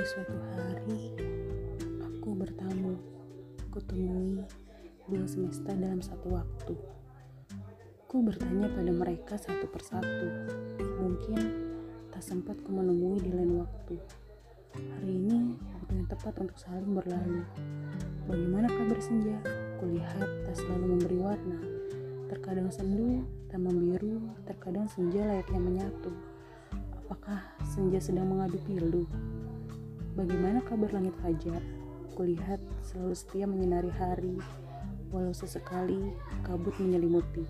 di suatu hari aku bertamu, kutemui dua semesta dalam satu waktu. Ku bertanya pada mereka satu persatu. Mungkin tak sempat ku menemui di lain waktu. Hari ini waktu yang tepat untuk saling berlalu. Bagaimana kabar senja? Kulihat tak selalu memberi warna. Terkadang sendu, tak memiru, terkadang senja layaknya menyatu. Apakah senja sedang mengadu pilu? Bagaimana kabar langit fajar? Kulihat selalu setia menyinari hari, walau sesekali kabut menyelimuti.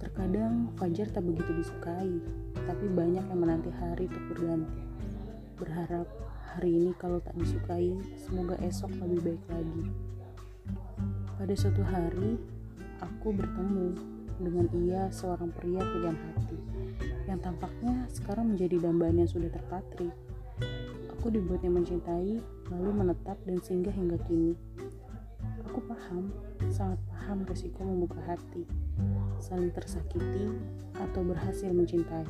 Terkadang fajar tak begitu disukai, tapi banyak yang menanti hari untuk berganti. Berharap hari ini kalau tak disukai, semoga esok lebih baik lagi. Pada suatu hari, aku bertemu dengan ia seorang pria pilihan hati yang tampaknya sekarang menjadi dambaan yang sudah terpatri. Aku dibuatnya mencintai, lalu menetap dan singgah hingga kini. Aku paham, sangat paham resiko membuka hati, saling tersakiti, atau berhasil mencintai.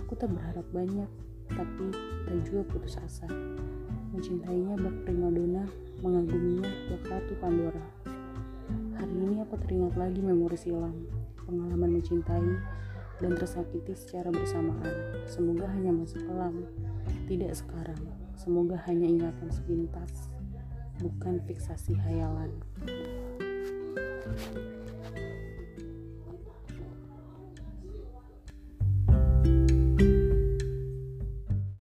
Aku tak berharap banyak, tapi tak juga putus asa. Mencintainya bak primadona, mengaguminya bak ratu Pandora. Hari ini aku teringat lagi memori silam, pengalaman mencintai, dan tersakiti secara bersamaan. Semoga hanya masa kelam, tidak sekarang. Semoga hanya ingatan sepintas, bukan fiksasi hayalan.